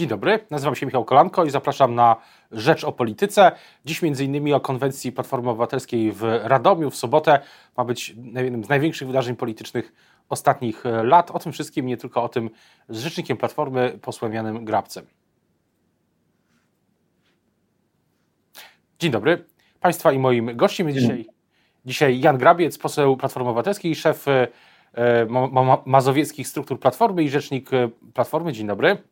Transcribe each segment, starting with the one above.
Dzień dobry, nazywam się Michał Kolanko i zapraszam na Rzecz o Polityce. Dziś innymi o konwencji Platformy Obywatelskiej w Radomiu w sobotę. Ma być jednym z największych wydarzeń politycznych ostatnich e, lat. O tym wszystkim, nie tylko o tym, z rzecznikiem Platformy, posłem Janem Grabcem. Dzień dobry. Państwa i moim gościem jest dzisiaj, dzisiaj Jan Grabiec, poseł Platformy Obywatelskiej, szef e, mazowieckich struktur Platformy i rzecznik e, Platformy. Dzień dobry.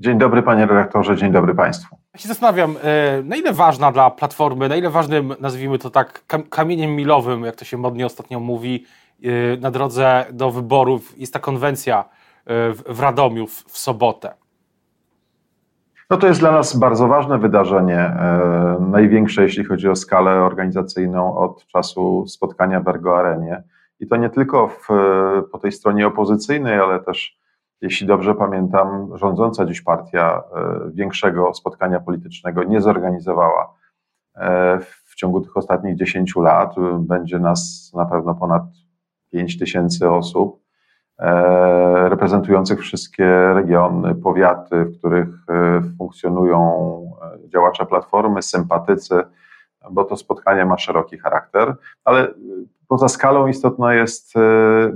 Dzień dobry panie redaktorze, dzień dobry państwu. Ja się zastanawiam, e, na ile ważna dla Platformy, na ile ważnym, nazwijmy to tak, kamieniem milowym, jak to się modnie ostatnio mówi, e, na drodze do wyborów jest ta konwencja w Radomiu w sobotę. No to jest dla nas bardzo ważne wydarzenie, największe jeśli chodzi o skalę organizacyjną od czasu spotkania w Ergo Arenie. I to nie tylko w, po tej stronie opozycyjnej, ale też, jeśli dobrze pamiętam, rządząca dziś partia e, większego spotkania politycznego nie zorganizowała e, w ciągu tych ostatnich 10 lat. Będzie nas na pewno ponad 5 tysięcy osób e, reprezentujących wszystkie regiony, powiaty, w których funkcjonują działacze Platformy, sympatycy, bo to spotkanie ma szeroki charakter, ale poza skalą istotna jest e,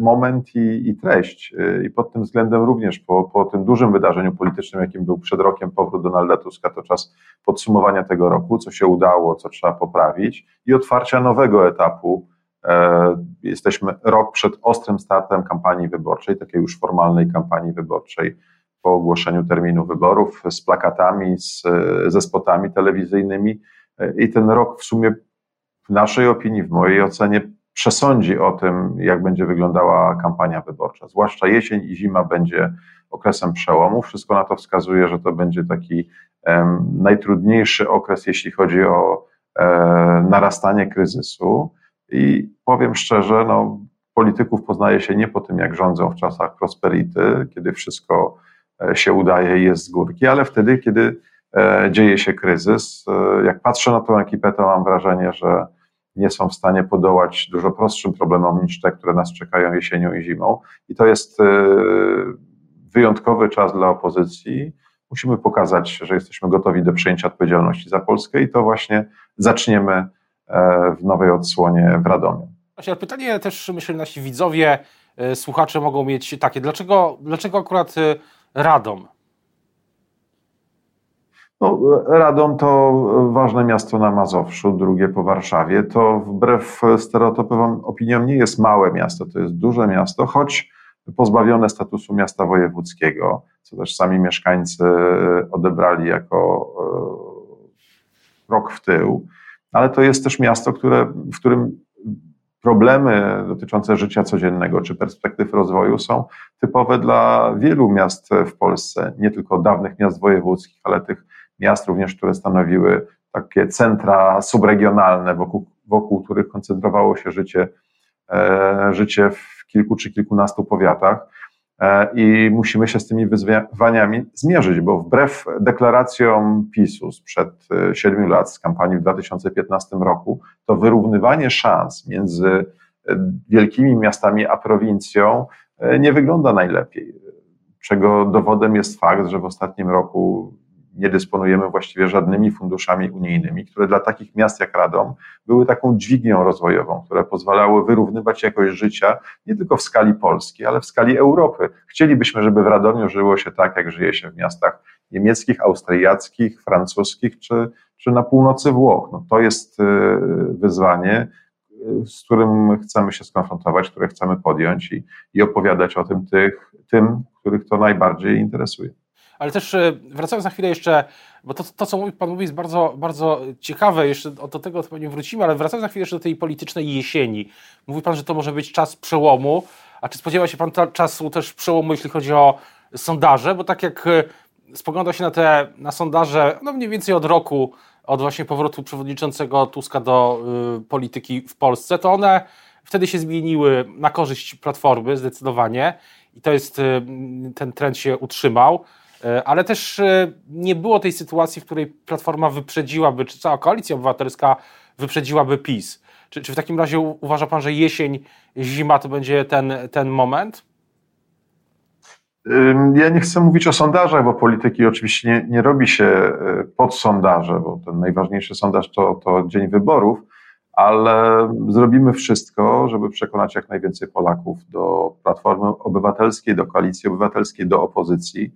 moment i, i, treść. E, I pod tym względem również po, po tym dużym wydarzeniu politycznym, jakim był przed rokiem powrót Donalda Tuska, to czas podsumowania tego roku, co się udało, co trzeba poprawić i otwarcia nowego etapu. E, jesteśmy rok przed ostrym startem kampanii wyborczej, takiej już formalnej kampanii wyborczej po ogłoszeniu terminu wyborów z plakatami, z, ze spotami telewizyjnymi. I ten rok w sumie w naszej opinii, w mojej ocenie przesądzi o tym, jak będzie wyglądała kampania wyborcza. Zwłaszcza jesień i zima będzie okresem przełomu. Wszystko na to wskazuje, że to będzie taki um, najtrudniejszy okres, jeśli chodzi o e, narastanie kryzysu. I powiem szczerze, no, polityków poznaje się nie po tym, jak rządzą w czasach prosperity, kiedy wszystko e, się udaje i jest z górki, ale wtedy, kiedy e, dzieje się kryzys. E, jak patrzę na tą ekipę, to mam wrażenie, że nie są w stanie podołać dużo prostszym problemom niż te, które nas czekają jesienią i zimą. I to jest e, wyjątkowy czas dla opozycji. Musimy pokazać, że jesteśmy gotowi do przyjęcia odpowiedzialności za Polskę i to właśnie zaczniemy e, w nowej odsłonie w Radomiu. Właśnie, pytanie też, myślę, nasi widzowie, e, słuchacze mogą mieć takie, dlaczego, dlaczego akurat Radom? No, Radom to ważne miasto na Mazowszu, drugie po Warszawie. To wbrew stereotypowym opiniom nie jest małe miasto, to jest duże miasto, choć pozbawione statusu miasta wojewódzkiego, co też sami mieszkańcy odebrali jako krok w tył. Ale to jest też miasto, które, w którym problemy dotyczące życia codziennego czy perspektyw rozwoju są typowe dla wielu miast w Polsce, nie tylko dawnych miast wojewódzkich, ale tych miast również, które stanowiły takie centra subregionalne, wokół, wokół których koncentrowało się życie, e, życie w kilku czy kilkunastu powiatach. E, I musimy się z tymi wyzwaniami zmierzyć, bo wbrew deklaracjom PiSu sprzed e, siedmiu lat, z kampanii w 2015 roku, to wyrównywanie szans między wielkimi miastami a prowincją nie wygląda najlepiej. Czego dowodem jest fakt, że w ostatnim roku nie dysponujemy właściwie żadnymi funduszami unijnymi, które dla takich miast jak Radom były taką dźwignią rozwojową, które pozwalały wyrównywać jakość życia nie tylko w skali Polski, ale w skali Europy. Chcielibyśmy, żeby w Radomiu żyło się tak, jak żyje się w miastach niemieckich, austriackich, francuskich czy, czy na północy Włoch. No, to jest y, wyzwanie, y, z którym chcemy się skonfrontować, które chcemy podjąć i, i opowiadać o tym tych, tym, których to najbardziej interesuje. Ale też e, wracając na chwilę jeszcze, bo to, to co Pan mówi jest bardzo, bardzo ciekawe, jeszcze do tego pewnie wrócimy, ale wracając na chwilę jeszcze do tej politycznej jesieni. Mówi Pan, że to może być czas przełomu, a czy spodziewa się Pan czasu też przełomu, jeśli chodzi o sondaże? Bo tak jak e, spogląda się na te na sondaże, no mniej więcej od roku, od właśnie powrotu przewodniczącego Tuska do y, polityki w Polsce, to one wtedy się zmieniły na korzyść Platformy zdecydowanie i to jest, y, ten trend się utrzymał. E, ale też e, nie było tej sytuacji, w której Platforma wyprzedziłaby, czy cała koalicja obywatelska wyprzedziłaby PiS. Czy, czy w takim razie uważa Pan, że jesień, zima to będzie ten, ten moment? Ja nie chcę mówić o sondażach, bo polityki oczywiście nie, nie robi się e, pod sondaże, bo ten najważniejszy sondaż to, to dzień wyborów, ale zrobimy wszystko, żeby przekonać jak najwięcej Polaków do Platformy Obywatelskiej, do Koalicji Obywatelskiej, do opozycji.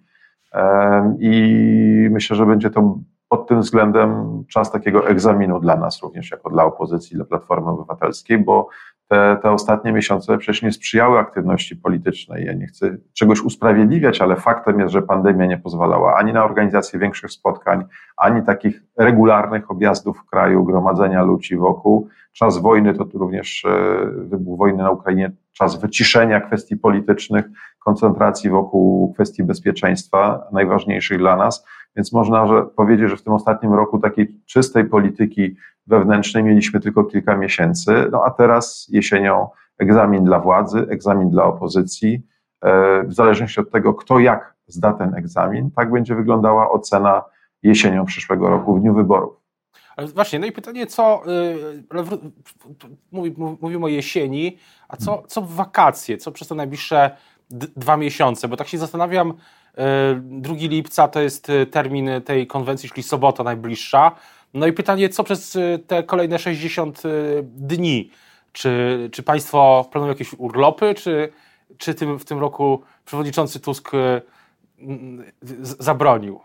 I myślę, że będzie to pod tym względem czas takiego egzaminu dla nas, również jako dla opozycji, dla Platformy Obywatelskiej, bo te, te ostatnie miesiące przecież nie sprzyjały aktywności politycznej. Ja nie chcę czegoś usprawiedliwiać, ale faktem jest, że pandemia nie pozwalała ani na organizację większych spotkań, ani takich regularnych objazdów w kraju, gromadzenia ludzi wokół. Czas wojny to tu również e, wybuch wojny na Ukrainie, czas wyciszenia kwestii politycznych, koncentracji wokół kwestii bezpieczeństwa, najważniejszych dla nas. Więc można że powiedzieć, że w tym ostatnim roku takiej czystej polityki wewnętrznej mieliśmy tylko kilka miesięcy, no a teraz jesienią egzamin dla władzy, egzamin dla opozycji. E, w zależności od tego, kto jak zda ten egzamin, tak będzie wyglądała ocena jesienią przyszłego roku w dniu wyborów. Ale właśnie, no i pytanie, co, yy, mówimy o jesieni, a co, co w wakacje, co przez te najbliższe dwa miesiące, bo tak się zastanawiam, 2 y, lipca to jest y, termin tej konwencji, czyli sobota najbliższa, no i pytanie, co przez y, te kolejne 60 y, dni? Czy, czy państwo planują jakieś urlopy, czy, czy tym, w tym roku przewodniczący Tusk y, zabronił?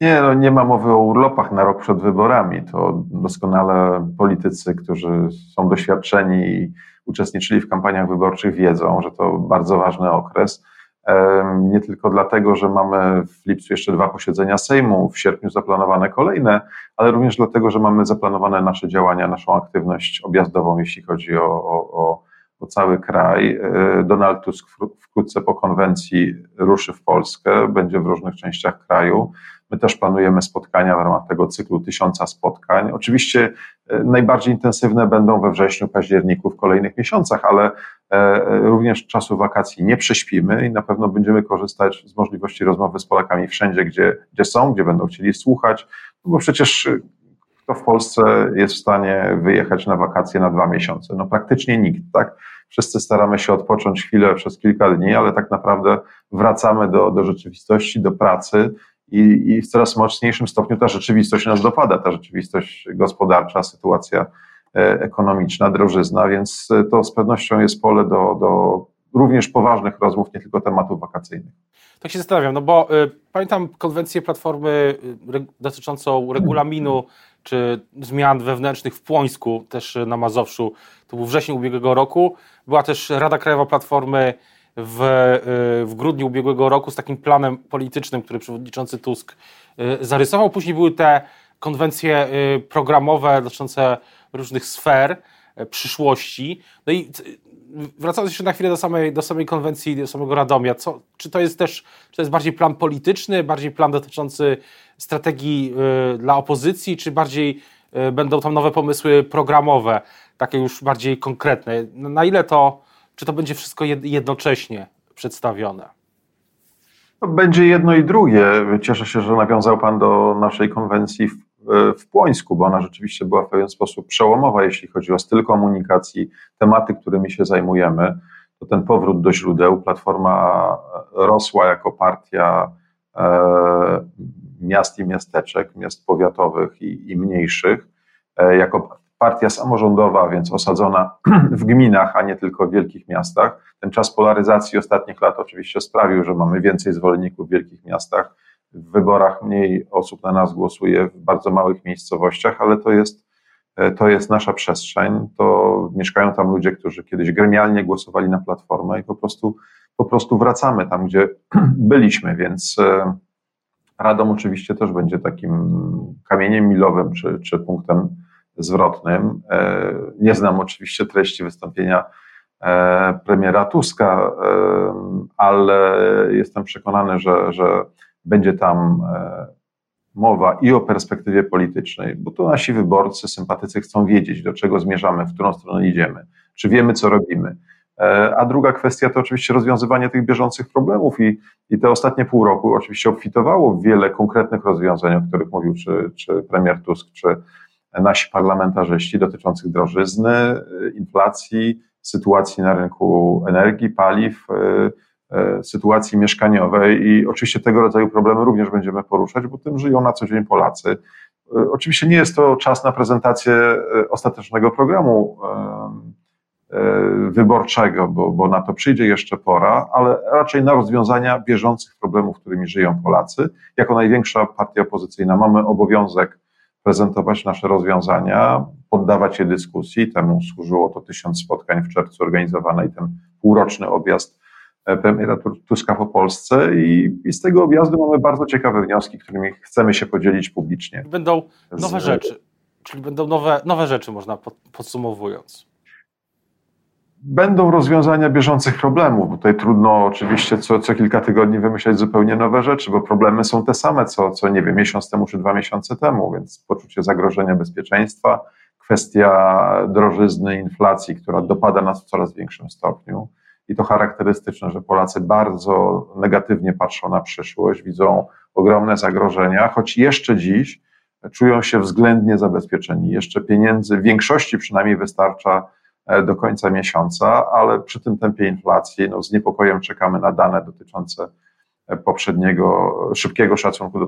Nie, no nie ma mowy o urlopach na rok przed wyborami. To doskonale politycy, którzy są doświadczeni i uczestniczyli w kampaniach wyborczych, wiedzą, że to bardzo ważny okres nie tylko dlatego, że mamy w lipcu jeszcze dwa posiedzenia Sejmu, w sierpniu zaplanowane kolejne, ale również dlatego, że mamy zaplanowane nasze działania, naszą aktywność objazdową, jeśli chodzi o, o, o, o cały kraj. E, Donald Tusk wkrótce po konwencji ruszy w Polskę, będzie w różnych częściach kraju. My też planujemy spotkania w ramach tego cyklu tysiąca spotkań. Oczywiście e, najbardziej intensywne będą we wrześniu, październiku, w kolejnych miesiącach, ale e, również czasu wakacji nie prześpimy i na pewno będziemy korzystać z możliwości rozmowy z Polakami wszędzie, gdzie, gdzie są, gdzie będą chcieli słuchać, no bo przecież kto w Polsce jest w stanie wyjechać na wakacje na dwa miesiące? No praktycznie nikt, tak? Wszyscy staramy się odpocząć chwilę przez kilka dni, ale tak naprawdę wracamy do, do rzeczywistości, do pracy i, i w coraz mocniejszym stopniu ta rzeczywistość nas dopada, ta rzeczywistość gospodarcza, sytuacja e, ekonomiczna, drożyzna, więc e, to z pewnością jest pole do, do również poważnych rozmów, nie tylko tematów wakacyjnych. Tak się zastanawiam, no bo y, pamiętam konwencję Platformy y, dotyczącą regulaminu czy zmian wewnętrznych w Płońsku, też na Mazowszu, to był wrzesień ubiegłego roku. Była też Rada Krajowa Platformy w, y, w grudniu ubiegłego roku z takim planem politycznym, który przewodniczący Tusk y, zarysował. Później były te konwencje y, programowe dotyczące różnych sfer przyszłości. No i wracając jeszcze na chwilę do samej, do samej konwencji, do samego Radomia, co, czy to jest też, czy to jest bardziej plan polityczny, bardziej plan dotyczący strategii y, dla opozycji, czy bardziej y, będą tam nowe pomysły programowe, takie już bardziej konkretne? Na ile to czy to będzie wszystko jednocześnie przedstawione? No, będzie jedno i drugie. Cieszę się, że nawiązał Pan do naszej konwencji w, w Płońsku, bo ona rzeczywiście była w pewien sposób przełomowa, jeśli chodzi o styl komunikacji, tematy, którymi się zajmujemy. To ten powrót do źródeł. Platforma rosła jako partia e, miast i miasteczek, miast powiatowych i, i mniejszych, e, jako partia samorządowa, więc osadzona w gminach, a nie tylko w wielkich miastach. Ten czas polaryzacji ostatnich lat oczywiście sprawił, że mamy więcej zwolenników w wielkich miastach. W wyborach mniej osób na nas głosuje w bardzo małych miejscowościach, ale to jest, e, to jest nasza przestrzeń. To mieszkają tam ludzie, którzy kiedyś gremialnie głosowali na platformę i po prostu, po prostu wracamy tam, gdzie byliśmy, więc e, Radom oczywiście też będzie takim kamieniem milowym czy, czy punktem zwrotnym. E, nie znam oczywiście treści wystąpienia premiera Tuska, ale jestem przekonany, że, że będzie tam mowa i o perspektywie politycznej, bo to nasi wyborcy, sympatycy chcą wiedzieć, do czego zmierzamy, w którą stronę idziemy, czy wiemy, co robimy. A druga kwestia to oczywiście rozwiązywanie tych bieżących problemów i, i te ostatnie pół roku oczywiście obfitowało wiele konkretnych rozwiązań, o których mówił czy, czy premier Tusk, czy nasi parlamentarzyści dotyczących drożyzny, inflacji, sytuacji na rynku energii, paliw, sytuacji mieszkaniowej i oczywiście tego rodzaju problemy również będziemy poruszać, bo tym żyją na co dzień Polacy. Oczywiście nie jest to czas na prezentację ostatecznego programu wyborczego, bo, bo na to przyjdzie jeszcze pora, ale raczej na rozwiązania bieżących problemów, którymi żyją Polacy. Jako największa partia opozycyjna mamy obowiązek prezentować nasze rozwiązania, poddawać je dyskusji. Temu służyło to tysiąc spotkań w czerwcu organizowane i ten półroczny objazd e, premiera Tuska po Polsce i, i, z tego objazdu mamy bardzo ciekawe wnioski, którymi chcemy się podzielić publicznie. Będą nowe z... rzeczy, czyli będą nowe, nowe rzeczy, można podsumowując. Będą rozwiązania bieżących problemów, bo tutaj trudno oczywiście co, co kilka tygodni wymyślać zupełnie nowe rzeczy, bo problemy są te same, co, co nie wiem, miesiąc temu czy dwa miesiące temu, więc poczucie zagrożenia bezpieczeństwa, kwestia drożyzny, inflacji, która dopada nas w coraz większym stopniu. I to charakterystyczne, że Polacy bardzo negatywnie patrzą na przyszłość, widzą ogromne zagrożenia, choć jeszcze dziś czują się względnie zabezpieczeni. Jeszcze pieniędzy w większości przynajmniej wystarcza E, do końca miesiąca, ale przy tym tempie inflacji no, z niepokojem czekamy na dane dotyczące e, poprzedniego, szybkiego szacunku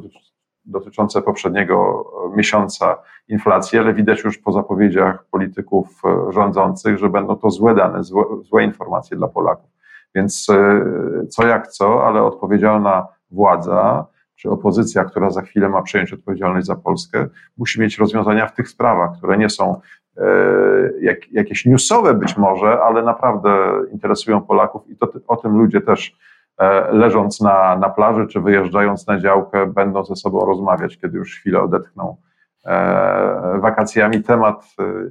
dotyczące poprzedniego miesiąca inflacji, ale widać już po zapowiedziach polityków e, rządzących, że będą to złe dane, złe, złe informacje dla Polaków. Więc co jak co, ale odpowiedzialna władza czy opozycja, która za chwilę ma przejąć odpowiedzialność za Polskę, musi mieć rozwiązania w tych sprawach, które nie są E, jak, jakieś newsowe być może, ale naprawdę interesują Polaków i to, o tym ludzie też e, leżąc na, na plaży czy wyjeżdżając na działkę będą ze sobą rozmawiać, kiedy już chwilę odetchną e, wakacjami. Temat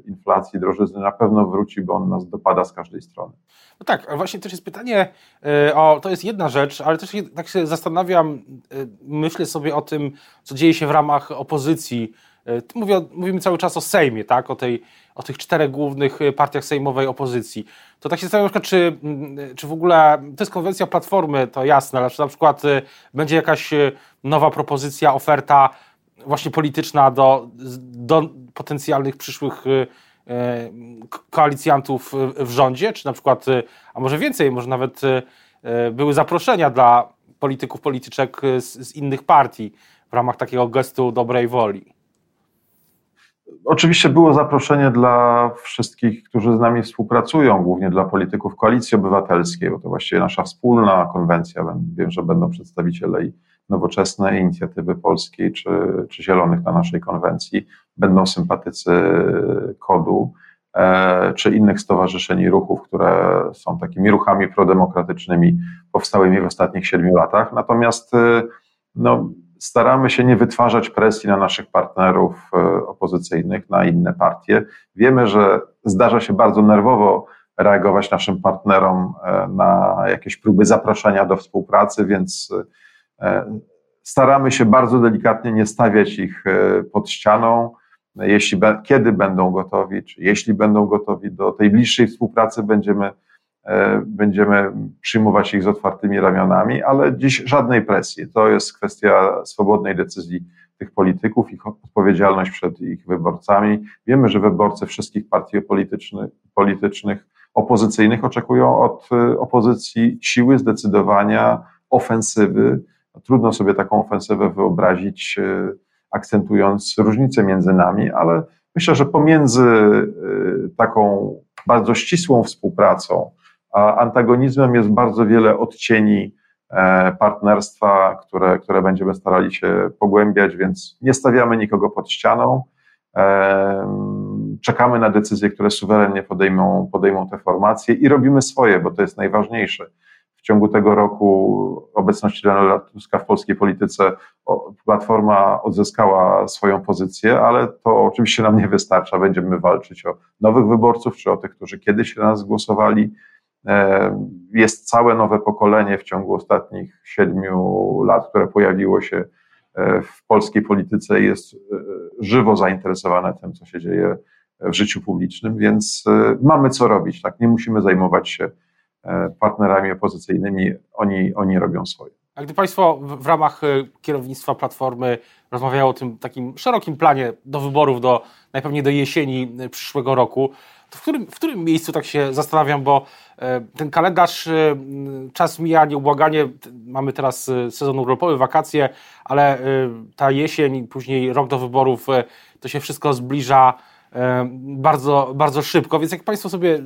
inflacji, drożyzny na pewno wróci, bo on nas dopada z każdej strony. No tak, właśnie też jest pytanie, o, to jest jedna rzecz, ale też tak się zastanawiam, myślę sobie o tym, co dzieje się w ramach opozycji E, mówię, mówimy cały czas o Sejmie, tak? o, tej, o tych czterech głównych e, partiach sejmowej opozycji. To tak się zastanawiam, czy, mm, czy w ogóle to jest konwencja Platformy, to jasne, ale czy na przykład e, będzie jakaś nowa propozycja, oferta właśnie polityczna do, do potencjalnych przyszłych koalicjantów w rządzie, czy na przykład, a może więcej, może nawet były zaproszenia dla polityków, polityczek z, z innych partii w ramach takiego gestu dobrej woli. Oczywiście było zaproszenie dla wszystkich, którzy z nami współpracują, głównie dla polityków Koalicji Obywatelskiej, bo to właściwie nasza wspólna konwencja. Wiem, że będą przedstawiciele i nowoczesnej inicjatywy polskiej czy, czy zielonych na naszej konwencji, będą sympatycy kodu e, czy innych stowarzyszeń i ruchów, które są takimi ruchami prodemokratycznymi powstałymi w ostatnich siedmiu latach. Natomiast e, no, staramy się nie wytwarzać presji na naszych partnerów e, opozycyjnych, na inne partie. Wiemy, że zdarza się bardzo nerwowo reagować naszym partnerom e, na jakieś próby zaproszenia do współpracy, więc e, staramy się bardzo delikatnie nie stawiać ich pod ścianą. Jeśli, kiedy będą gotowi, czy jeśli będą gotowi do tej bliższej współpracy, będziemy będziemy przyjmować ich z otwartymi ramionami, ale dziś żadnej presji. To jest kwestia swobodnej decyzji tych polityków, ich odpowiedzialność przed ich wyborcami. Wiemy, że wyborcy wszystkich partii politycznych, politycznych opozycyjnych oczekują od e, opozycji siły, zdecydowania, ofensywy. Trudno sobie taką ofensywę wyobrazić, e, akcentując różnice między nami, ale myślę, że pomiędzy taką bardzo ścisłą współpracą, a antagonizmem jest bardzo wiele odcieni e, partnerstwa, które, które będziemy starali się pogłębiać, więc nie stawiamy nikogo pod ścianą. E, czekamy na decyzje, które suwerennie podejmą, podejmą te formacje i robimy swoje, bo to jest najważniejsze. W ciągu tego roku obecności Donalda Tuska w polskiej polityce Platforma odzyskała swoją pozycję, ale to oczywiście nam nie wystarcza. Będziemy walczyć o nowych wyborców, czy o tych, którzy kiedyś na nas głosowali. E, jest całe nowe pokolenie w ciągu ostatnich siedmiu lat, które pojawiło się e, w polskiej polityce i jest e, żywo zainteresowane tym, co się dzieje w życiu publicznym, więc mamy co robić. Tak, nie musimy zajmować się partnerami opozycyjnymi, oni, oni robią swoje. A gdy Państwo w, ramach kierownictwa Platformy rozmawiają o tym takim szerokim planie do wyborów, do najpewniej do jesieni przyszłego roku, to w którym, w którym miejscu tak się zastanawiam, bo ten kalendarz, czas mija nieubłaganie, mamy teraz sezon urlopowy, wakacje, ale ta jesień, później rok do wyborów, to się wszystko zbliża bardzo, bardzo szybko, więc jak Państwo sobie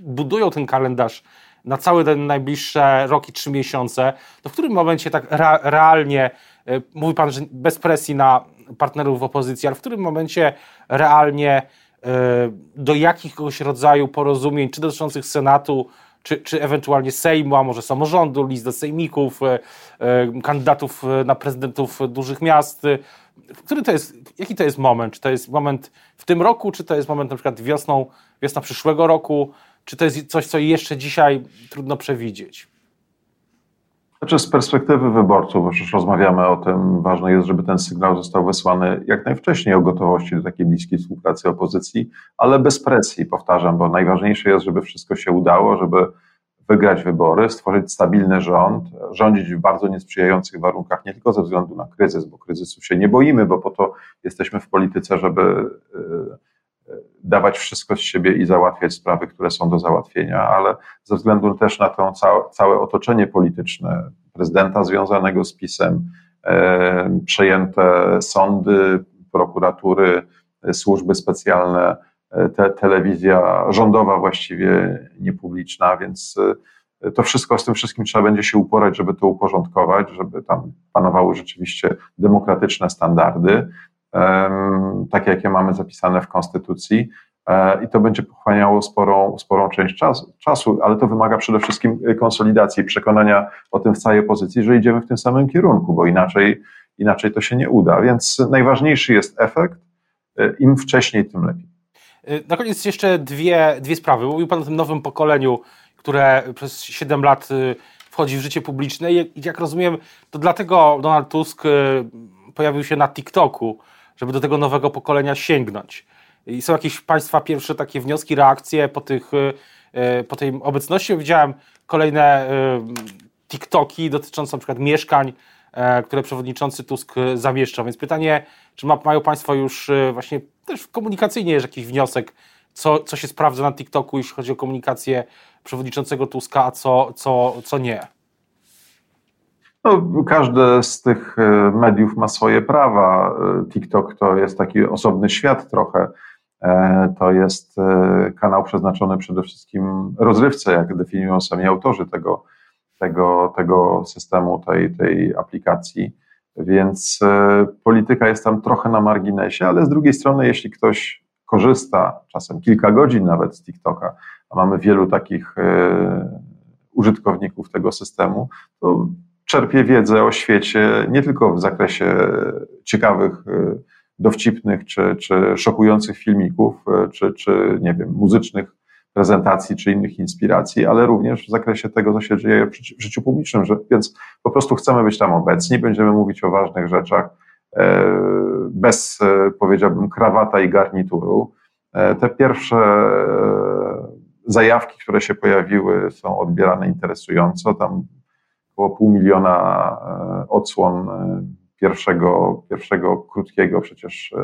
budują ten kalendarz na cały ten najbliższe rok i trzy miesiące, to w którym momencie tak realnie, e, mówi Pan, że bez presji na partnerów w opozycji, ale w którym momencie realnie e, do jakiegoś rodzaju porozumień, czy dotyczących Senatu, czy, czy ewentualnie Sejmu, a może samorządu, list do sejmików, e, kandydatów na prezydentów dużych miast, który to jest, jaki to jest moment? Czy to jest moment w tym roku, czy to jest moment na przykład wiosną, wiosna przyszłego roku? Czy to jest coś, co jeszcze dzisiaj trudno przewidzieć? Znaczy z perspektywy wyborców, bo już rozmawiamy o tym, ważne jest, żeby ten sygnał został wysłany jak najwcześniej o gotowości do takiej bliskiej współpracy opozycji, ale bez presji, powtarzam, bo najważniejsze jest, żeby wszystko się udało, żeby wygrać wybory, stworzyć stabilny rząd, rządzić w bardzo niesprzyjających warunkach, nie tylko ze względu na kryzys, bo kryzysu się nie boimy, bo po to jesteśmy w polityce, żeby y, dawać wszystko z siebie i załatwiać sprawy, które są do załatwienia, ale ze względu też na to całe, otoczenie polityczne prezydenta związanego z PiSem, e, przejęte sądy, prokuratury, służby specjalne, e, te, telewizja rządowa właściwie niepubliczna, więc e, to wszystko, z tym wszystkim trzeba będzie się uporać, żeby to uporządkować, żeby tam panowały rzeczywiście demokratyczne standardy, takie jakie mamy zapisane w Konstytucji. E, I to będzie pochłaniało sporą, sporą część czasu, czasu, ale to wymaga przede wszystkim konsolidacji, przekonania o tym w całej opozycji, że idziemy w tym samym kierunku, bo inaczej, inaczej to się nie uda. Więc najważniejszy jest efekt. E, Im wcześniej, tym lepiej. E, na koniec jeszcze dwie, dwie sprawy. Mówił Pan o tym nowym pokoleniu, które przez 7 lat wchodzi w życie publiczne. I jak rozumiem, to dlatego Donald Tusk pojawił się na TikToku żeby do tego nowego pokolenia sięgnąć. I są jakieś Państwa pierwsze takie wnioski, reakcje po, tych, y, y, po tej obecności? Widziałem kolejne y, TikToki dotyczące przykład mieszkań, które przewodniczący Tusk zamieszcza. Więc pytanie, czy ma, mają Państwo już właśnie też komunikacyjnie jakiś wniosek, co, co się sprawdza na TikToku, jeśli chodzi o komunikację przewodniczącego Tuska, a co, co, co nie? No, każde z tych e, mediów ma swoje prawa. E, TikTok to jest taki osobny świat trochę. E, to jest kanał przeznaczony przede wszystkim rozrywce, jak definiują sami autorzy tego, tego, tego systemu, tej, tej aplikacji. Więc polityka jest tam trochę na marginesie, ale z drugiej strony, jeśli ktoś korzysta czasem kilka godzin nawet z TikToka, a mamy wielu takich użytkowników tego systemu, to czerpie wiedzę o świecie nie tylko w zakresie ciekawych, e, dowcipnych czy, czy szokujących filmików, e, czy, czy nie wiem, muzycznych prezentacji czy innych inspiracji, ale również w zakresie tego, co się dzieje w życiu publicznym. Że, więc po prostu chcemy być tam obecni, będziemy mówić o ważnych rzeczach e, bez, powiedziałbym, krawata i garnituru. Te pierwsze zajawki, które się pojawiły, są odbierane interesująco. Tam około pół miliona e, odsłon e, pierwszego, pierwszego krótkiego przecież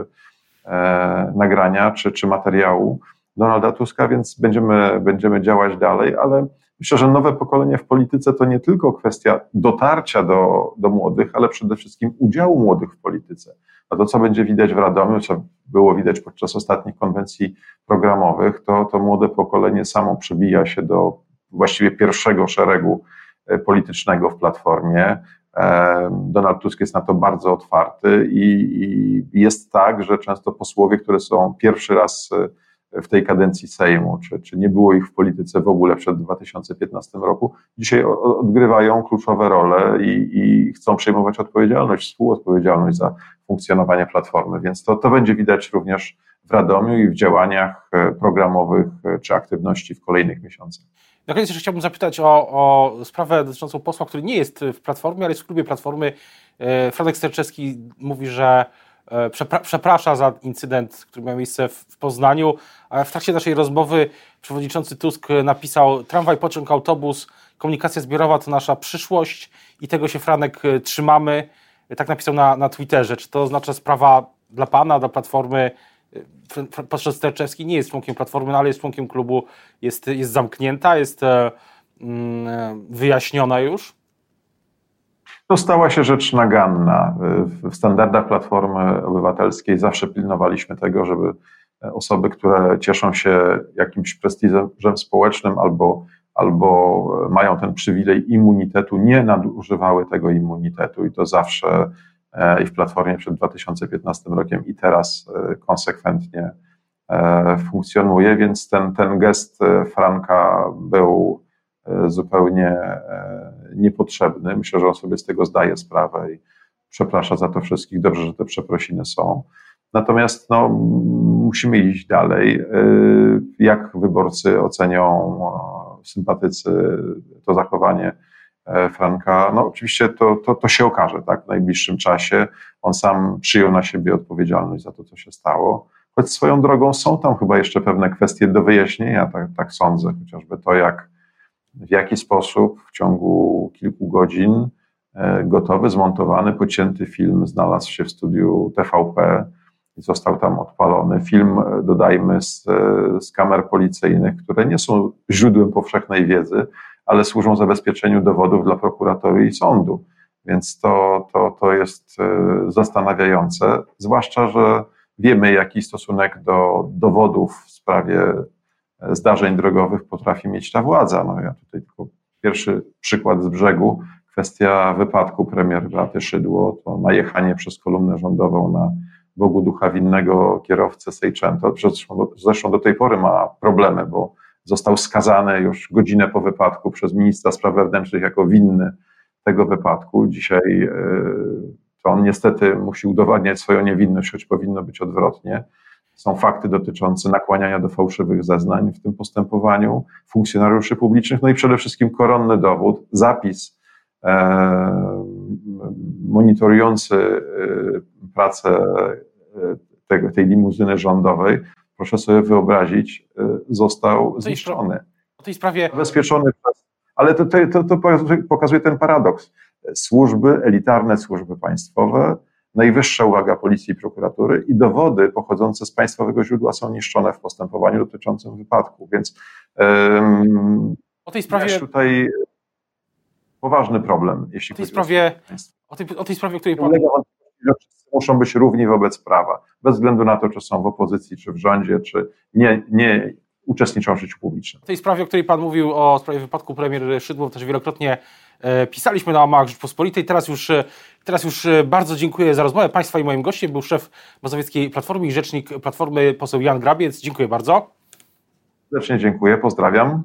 e, nagrania czy, czy materiału Donalda Tuska, więc będziemy, będziemy działać dalej, ale myślę, że nowe pokolenie w polityce to nie tylko kwestia dotarcia do, do młodych, ale przede wszystkim udziału młodych w polityce. A to, co będzie widać w Radomiu, co było widać podczas ostatnich konwencji programowych, to, to młode pokolenie samo przebija się do właściwie pierwszego szeregu politycznego w Platformie. E, Donald Tusk jest na to bardzo otwarty i, jest tak, że często posłowie, które są pierwszy raz e, w tej kadencji Sejmu, czy, czy nie było ich w polityce w ogóle przed 2015 roku, dzisiaj odgrywają kluczowe role i, i chcą przejmować odpowiedzialność, współodpowiedzialność za funkcjonowanie Platformy, więc to, to będzie widać również w Radomiu i w działaniach programowych czy aktywności w kolejnych miesiącach. Na koniec jeszcze chciałbym zapytać o, o sprawę dotyczącą posła, który nie jest w Platformie, ale jest w klubie Platformy. E, Franek Sterczewski mówi, że e, przepra przeprasza za incydent, który miał miejsce w, Poznaniu, w trakcie naszej rozmowy przewodniczący Tusk napisał tramwaj, pociąg, autobus, komunikacja zbiorowa to nasza przyszłość i tego się Franek trzymamy. Tak napisał na, na Twitterze. Czy to oznacza sprawa dla Pana, dla Platformy? Poseł Sterczewski nie jest członkiem Platformy, no ale jest członkiem klubu, jest, jest zamknięta, jest mm, wyjaśniona już? To stała się rzecz naganna. W standardach Platformy Obywatelskiej zawsze pilnowaliśmy tego, żeby osoby, które cieszą się jakimś prestiżem społecznym albo, albo mają ten przywilej immunitetu, nie nadużywały tego immunitetu i to zawsze e, i w Platformie przed 2015 rokiem i teraz e, konsekwentnie e, funkcjonuje, więc ten, ten gest Franka był zupełnie niepotrzebny. Myślę, że on sobie z tego zdaje sprawę i przeprasza za to wszystkich. Dobrze, że te przeprosiny są. Natomiast no, musimy iść dalej. Jak wyborcy ocenią sympatycy to zachowanie e, Franka? No oczywiście to, to, to się okaże tak, w najbliższym czasie. On sam przyjął na siebie odpowiedzialność za to, co się stało. Choć swoją drogą są tam chyba jeszcze pewne kwestie do wyjaśnienia, tak, tak sądzę, chociażby to, jak w jaki sposób w ciągu kilku godzin e, gotowy, zmontowany, pocięty film znalazł się w studiu TVP i został tam odpalony. Film, e, dodajmy, z, e, z kamer policyjnych, które nie są źródłem powszechnej wiedzy, ale służą zabezpieczeniu dowodów dla prokuratory i sądu. Więc to, to, to jest zastanawiające, zwłaszcza, że wiemy, jaki stosunek do dowodów w sprawie zdarzeń drogowych potrafi mieć ta władza. No ja tutaj tylko pierwszy przykład z brzegu, kwestia wypadku premier Beaty Szydło, to najechanie przez kolumnę rządową na Bogu ducha winnego kierowcę Sejczęto. Zresztą do tej pory ma problemy, bo został skazany już godzinę po wypadku przez ministra spraw wewnętrznych jako winny tego wypadku. Dzisiaj e, to on niestety musi udowadniać swoją niewinność, choć powinno być odwrotnie. Są fakty dotyczące nakłaniania do fałszywych zeznań w tym postępowaniu funkcjonariuszy publicznych, no i przede wszystkim koronny dowód, zapis e, monitorujący e, pracę e, tej limuzyny rządowej, proszę sobie wyobrazić, e, został zniszczony. O tej sprawie. Zabezpieczony Ale to, to, to pokazuje ten paradoks. Służby, elitarne służby państwowe, najwyższa uwaga policji i prokuratury i dowody pochodzące z państwowego źródła są niszczone w postępowaniu dotyczącym wypadku. Więc um, o tej sprawie tutaj poważny problem, jeśli o tej sprawie, o tej, o tej sprawie, o której pan... muszą być równi wobec prawa, bez względu na to, czy są w opozycji, czy w rządzie, czy nie, nie uczestniczą w życiu publicznym. W tej sprawie, o której Pan mówił, o sprawie wypadku premier Szydło, też wielokrotnie e, pisaliśmy na łamach Rzeczpospolitej. Teraz już, e, teraz już e, bardzo dziękuję za rozmowę. Państwa i moim gościem był szef Mazowieckiej Platformy i rzecznik Platformy poseł Jan Grabiec. Dziękuję bardzo. Serdecznie dziękuję, pozdrawiam.